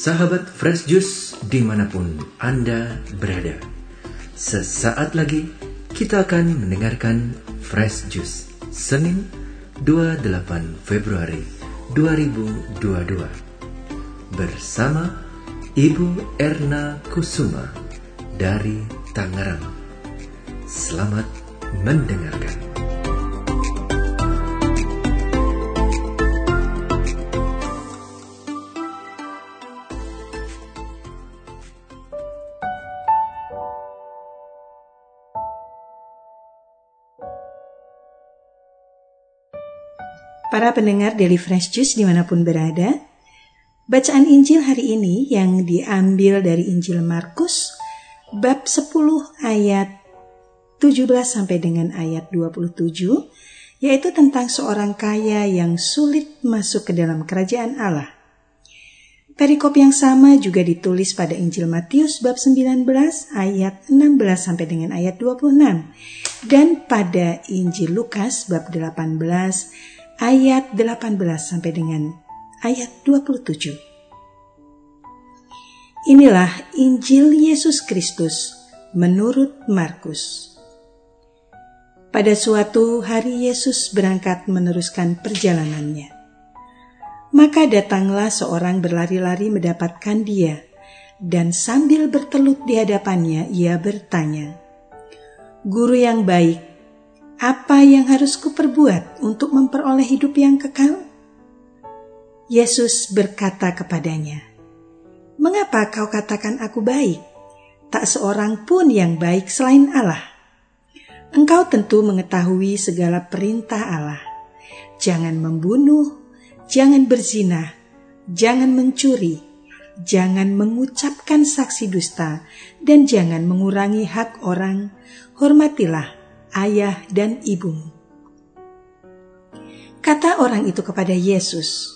Sahabat Fresh Juice di mana pun Anda berada. Sesaat lagi kita akan mendengarkan Fresh Juice Senin 28 Februari 2022 Bersama Ibu Erna Kusuma dari Tangerang. Selamat mendengarkan Para pendengar Daily Fresh Juice di mana pun berada, bacaan Injil hari ini yang diambil dari Injil Markus, bab 10 ayat 17 sampai dengan ayat 27, yaitu tentang seorang kaya yang sulit masuk ke dalam kerajaan Allah. Perikop yang sama juga ditulis pada Injil Matius bab 19 ayat 16 sampai dengan ayat 26 dan pada Injil Lukas bab 18 ayat 18 sampai dengan ayat 27. Inilah Injil Yesus Kristus menurut Markus. Pada suatu hari Yesus berangkat meneruskan perjalanannya. Maka datanglah seorang berlari-lari mendapatkan dia, dan sambil bertelut di hadapannya ia bertanya, "Guru yang baik, apa yang harus kuperbuat untuk memperoleh hidup yang kekal? Yesus berkata kepadanya, Mengapa kau katakan aku baik? Tak seorang pun yang baik selain Allah. Engkau tentu mengetahui segala perintah Allah. Jangan membunuh, jangan berzina, jangan mencuri, jangan mengucapkan saksi dusta, dan jangan mengurangi hak orang. Hormatilah ayah dan ibumu. Kata orang itu kepada Yesus,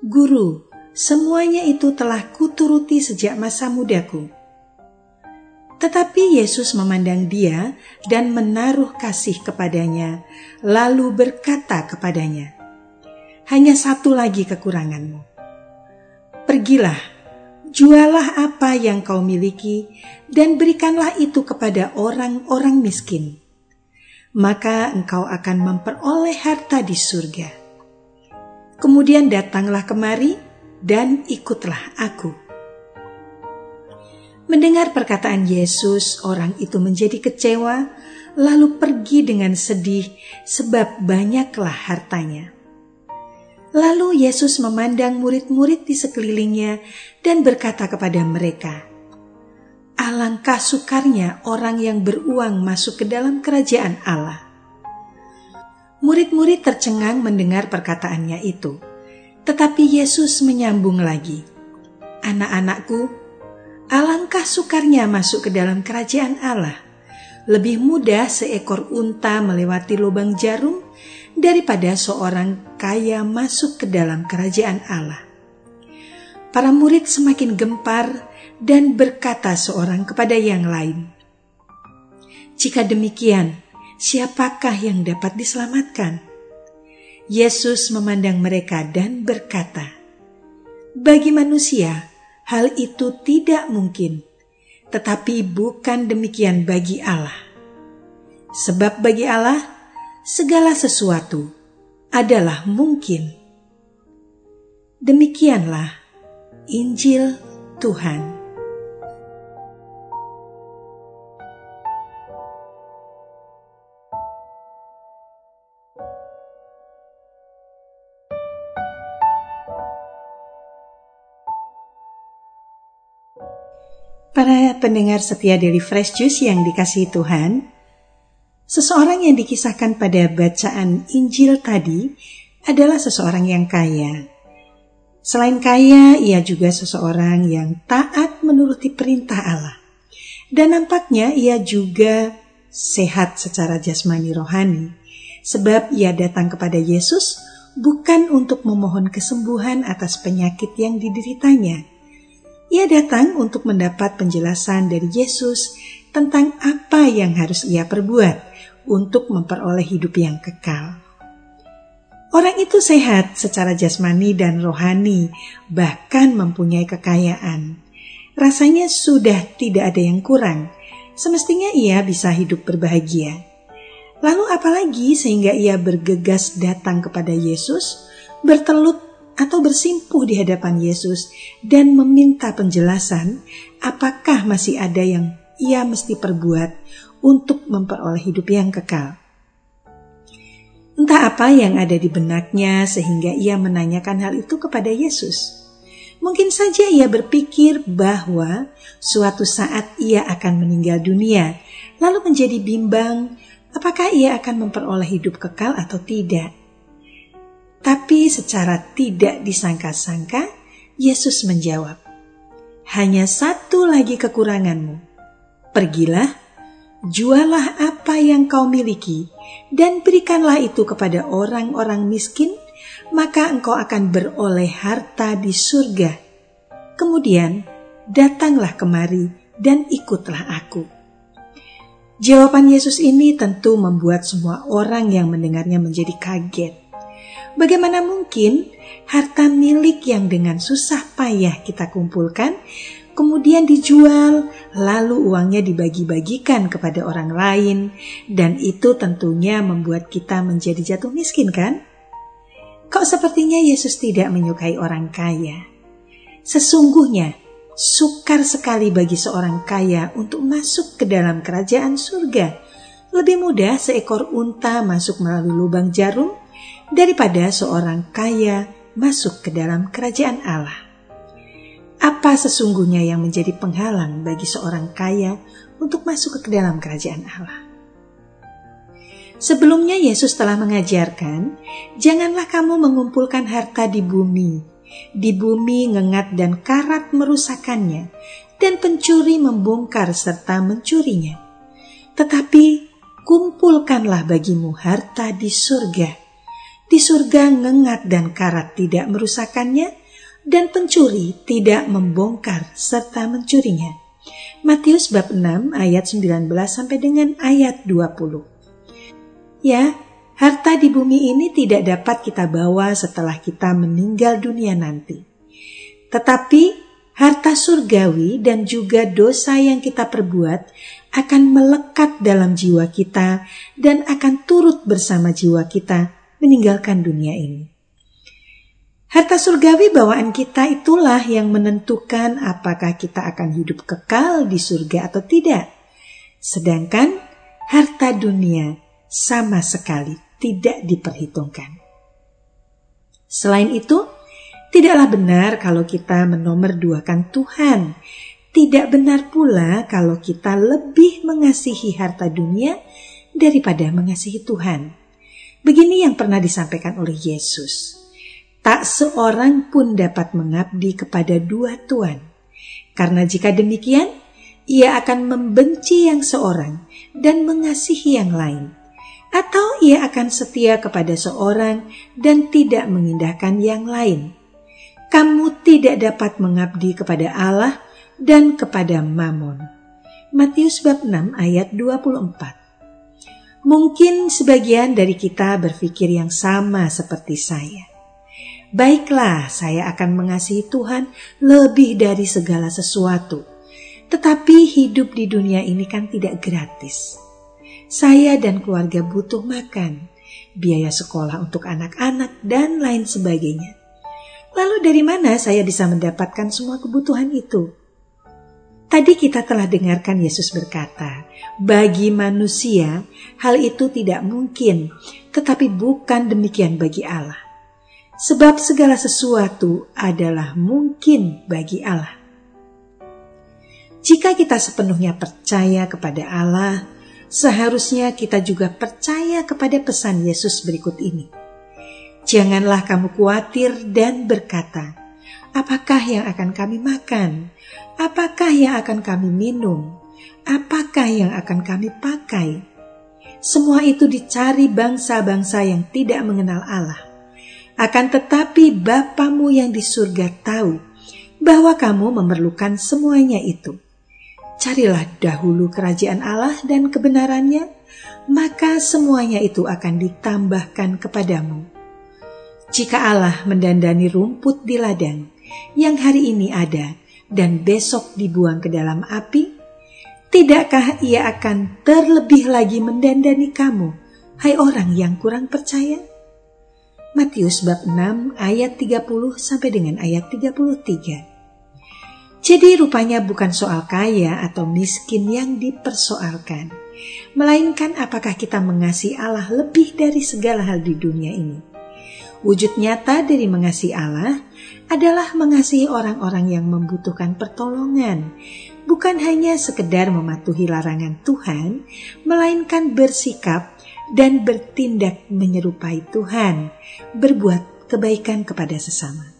Guru, semuanya itu telah kuturuti sejak masa mudaku. Tetapi Yesus memandang dia dan menaruh kasih kepadanya, lalu berkata kepadanya, Hanya satu lagi kekuranganmu. Pergilah, jualah apa yang kau miliki, dan berikanlah itu kepada orang-orang miskin maka engkau akan memperoleh harta di surga. Kemudian datanglah kemari dan ikutlah aku. Mendengar perkataan Yesus, orang itu menjadi kecewa, lalu pergi dengan sedih sebab banyaklah hartanya. Lalu Yesus memandang murid-murid di sekelilingnya dan berkata kepada mereka, Alangkah sukarnya orang yang beruang masuk ke dalam kerajaan Allah. Murid-murid tercengang mendengar perkataannya itu, tetapi Yesus menyambung lagi, "Anak-anakku, alangkah sukarnya masuk ke dalam kerajaan Allah. Lebih mudah seekor unta melewati lubang jarum daripada seorang kaya masuk ke dalam kerajaan Allah." Para murid semakin gempar dan berkata seorang kepada yang lain, "Jika demikian, siapakah yang dapat diselamatkan?" Yesus memandang mereka dan berkata, "Bagi manusia, hal itu tidak mungkin, tetapi bukan demikian bagi Allah. Sebab bagi Allah, segala sesuatu adalah mungkin." Demikianlah Injil Tuhan. Para pendengar setia dari Fresh Juice yang dikasihi Tuhan, seseorang yang dikisahkan pada bacaan Injil tadi adalah seseorang yang kaya. Selain kaya, ia juga seseorang yang taat menuruti perintah Allah. Dan nampaknya ia juga sehat secara jasmani rohani, sebab ia datang kepada Yesus bukan untuk memohon kesembuhan atas penyakit yang dideritanya, ia datang untuk mendapat penjelasan dari Yesus tentang apa yang harus ia perbuat untuk memperoleh hidup yang kekal. Orang itu sehat secara jasmani dan rohani, bahkan mempunyai kekayaan. Rasanya sudah tidak ada yang kurang. Semestinya ia bisa hidup berbahagia. Lalu apalagi sehingga ia bergegas datang kepada Yesus, bertelut atau bersimpuh di hadapan Yesus dan meminta penjelasan apakah masih ada yang ia mesti perbuat untuk memperoleh hidup yang kekal. Entah apa yang ada di benaknya sehingga ia menanyakan hal itu kepada Yesus. Mungkin saja ia berpikir bahwa suatu saat ia akan meninggal dunia, lalu menjadi bimbang apakah ia akan memperoleh hidup kekal atau tidak. Tapi secara tidak disangka-sangka, Yesus menjawab, "Hanya satu lagi kekuranganmu. Pergilah, jualah apa yang kau miliki dan berikanlah itu kepada orang-orang miskin, maka engkau akan beroleh harta di surga. Kemudian datanglah kemari dan ikutlah aku. Jawaban Yesus ini tentu membuat semua orang yang mendengarnya menjadi kaget. Bagaimana mungkin harta milik yang dengan susah payah kita kumpulkan kemudian dijual, lalu uangnya dibagi-bagikan kepada orang lain, dan itu tentunya membuat kita menjadi jatuh miskin, kan? Kok sepertinya Yesus tidak menyukai orang kaya? Sesungguhnya, sukar sekali bagi seorang kaya untuk masuk ke dalam kerajaan surga. Lebih mudah seekor unta masuk melalui lubang jarum daripada seorang kaya masuk ke dalam kerajaan Allah. Apa sesungguhnya yang menjadi penghalang bagi seorang kaya untuk masuk ke dalam kerajaan Allah? Sebelumnya Yesus telah mengajarkan, janganlah kamu mengumpulkan harta di bumi. Di bumi ngengat dan karat merusakannya, dan pencuri membongkar serta mencurinya. Tetapi kumpulkanlah bagimu harta di surga. Di surga ngengat dan karat tidak merusakannya, dan pencuri tidak membongkar serta mencurinya. Matius bab 6 ayat 19 sampai dengan ayat 20. Ya, harta di bumi ini tidak dapat kita bawa setelah kita meninggal dunia nanti. Tetapi harta surgawi dan juga dosa yang kita perbuat akan melekat dalam jiwa kita dan akan turut bersama jiwa kita meninggalkan dunia ini. Harta surgawi bawaan kita itulah yang menentukan apakah kita akan hidup kekal di surga atau tidak. Sedangkan harta dunia sama sekali tidak diperhitungkan. Selain itu, tidaklah benar kalau kita menomorduakan Tuhan. Tidak benar pula kalau kita lebih mengasihi harta dunia daripada mengasihi Tuhan. Begini yang pernah disampaikan oleh Yesus tak seorang pun dapat mengabdi kepada dua tuan. Karena jika demikian, ia akan membenci yang seorang dan mengasihi yang lain. Atau ia akan setia kepada seorang dan tidak mengindahkan yang lain. Kamu tidak dapat mengabdi kepada Allah dan kepada Mammon. Matius bab 6 ayat 24 Mungkin sebagian dari kita berpikir yang sama seperti saya Baiklah, saya akan mengasihi Tuhan lebih dari segala sesuatu. Tetapi hidup di dunia ini kan tidak gratis. Saya dan keluarga butuh makan, biaya sekolah untuk anak-anak, dan lain sebagainya. Lalu dari mana saya bisa mendapatkan semua kebutuhan itu? Tadi kita telah dengarkan Yesus berkata, bagi manusia hal itu tidak mungkin, tetapi bukan demikian bagi Allah sebab segala sesuatu adalah mungkin bagi Allah. Jika kita sepenuhnya percaya kepada Allah, seharusnya kita juga percaya kepada pesan Yesus berikut ini. Janganlah kamu khawatir dan berkata, apakah yang akan kami makan? Apakah yang akan kami minum? Apakah yang akan kami pakai? Semua itu dicari bangsa-bangsa yang tidak mengenal Allah akan tetapi Bapamu yang di surga tahu bahwa kamu memerlukan semuanya itu. Carilah dahulu kerajaan Allah dan kebenarannya, maka semuanya itu akan ditambahkan kepadamu. Jika Allah mendandani rumput di ladang yang hari ini ada dan besok dibuang ke dalam api, tidakkah ia akan terlebih lagi mendandani kamu, hai orang yang kurang percaya? Matius bab 6 ayat 30 sampai dengan ayat 33. Jadi rupanya bukan soal kaya atau miskin yang dipersoalkan, melainkan apakah kita mengasihi Allah lebih dari segala hal di dunia ini. Wujud nyata dari mengasihi Allah adalah mengasihi orang-orang yang membutuhkan pertolongan, bukan hanya sekedar mematuhi larangan Tuhan, melainkan bersikap dan bertindak menyerupai Tuhan, berbuat kebaikan kepada sesama.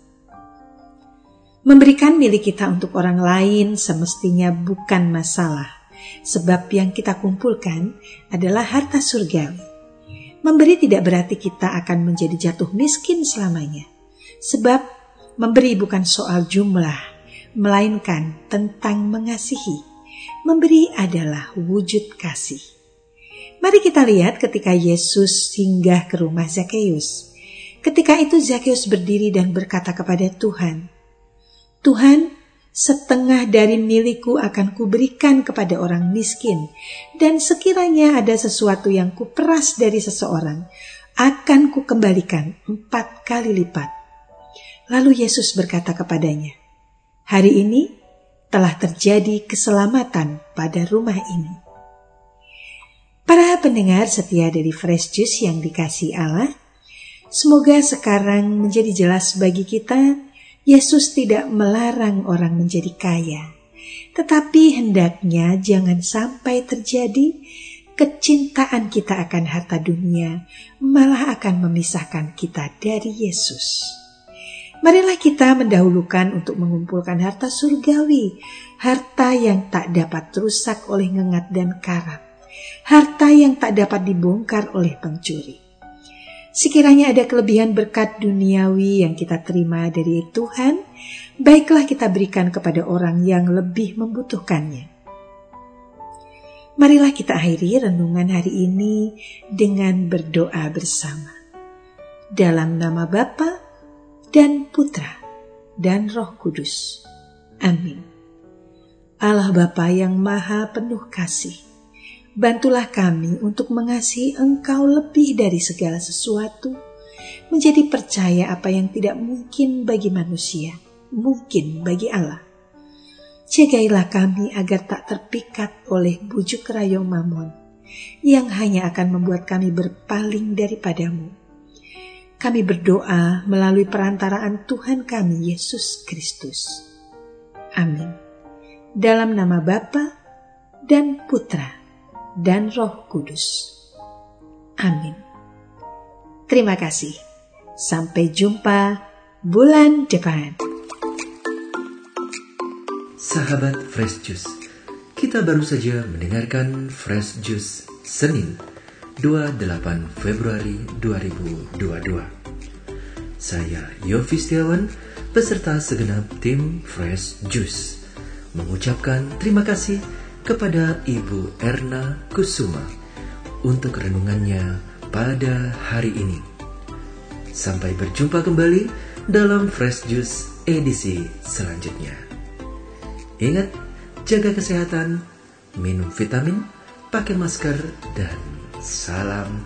Memberikan milik kita untuk orang lain semestinya bukan masalah, sebab yang kita kumpulkan adalah harta surgawi. Memberi tidak berarti kita akan menjadi jatuh miskin selamanya, sebab memberi bukan soal jumlah, melainkan tentang mengasihi. Memberi adalah wujud kasih. Mari kita lihat ketika Yesus singgah ke rumah Zakheus. Ketika itu Zakheus berdiri dan berkata kepada Tuhan, Tuhan, setengah dari milikku akan kuberikan kepada orang miskin, dan sekiranya ada sesuatu yang kuperas dari seseorang, akan kukembalikan empat kali lipat. Lalu Yesus berkata kepadanya, Hari ini telah terjadi keselamatan pada rumah ini. Para pendengar setia dari Fresh Juice yang dikasih Allah, semoga sekarang menjadi jelas bagi kita Yesus tidak melarang orang menjadi kaya, tetapi hendaknya jangan sampai terjadi kecintaan kita akan harta dunia, malah akan memisahkan kita dari Yesus. Marilah kita mendahulukan untuk mengumpulkan harta surgawi, harta yang tak dapat rusak oleh ngengat dan karat, harta yang tak dapat dibongkar oleh pencuri. Sekiranya ada kelebihan berkat duniawi yang kita terima dari Tuhan, baiklah kita berikan kepada orang yang lebih membutuhkannya. Marilah kita akhiri renungan hari ini dengan berdoa bersama. Dalam nama Bapa dan Putra dan Roh Kudus. Amin. Allah Bapa yang Maha Penuh Kasih, Bantulah kami untuk mengasihi Engkau lebih dari segala sesuatu, menjadi percaya apa yang tidak mungkin bagi manusia, mungkin bagi Allah. Jagailah kami agar tak terpikat oleh bujuk rayu mamon, yang hanya akan membuat kami berpaling daripadamu. Kami berdoa melalui perantaraan Tuhan kami Yesus Kristus. Amin. Dalam nama Bapa dan Putra dan Roh Kudus. Amin. Terima kasih. Sampai jumpa bulan depan. Sahabat Fresh Juice, kita baru saja mendengarkan Fresh Juice Senin 28 Februari 2022. Saya Yofi Setiawan beserta segenap tim Fresh Juice mengucapkan terima kasih kepada Ibu Erna Kusuma untuk renungannya pada hari ini. Sampai berjumpa kembali dalam Fresh Juice edisi selanjutnya. Ingat, jaga kesehatan, minum vitamin, pakai masker, dan salam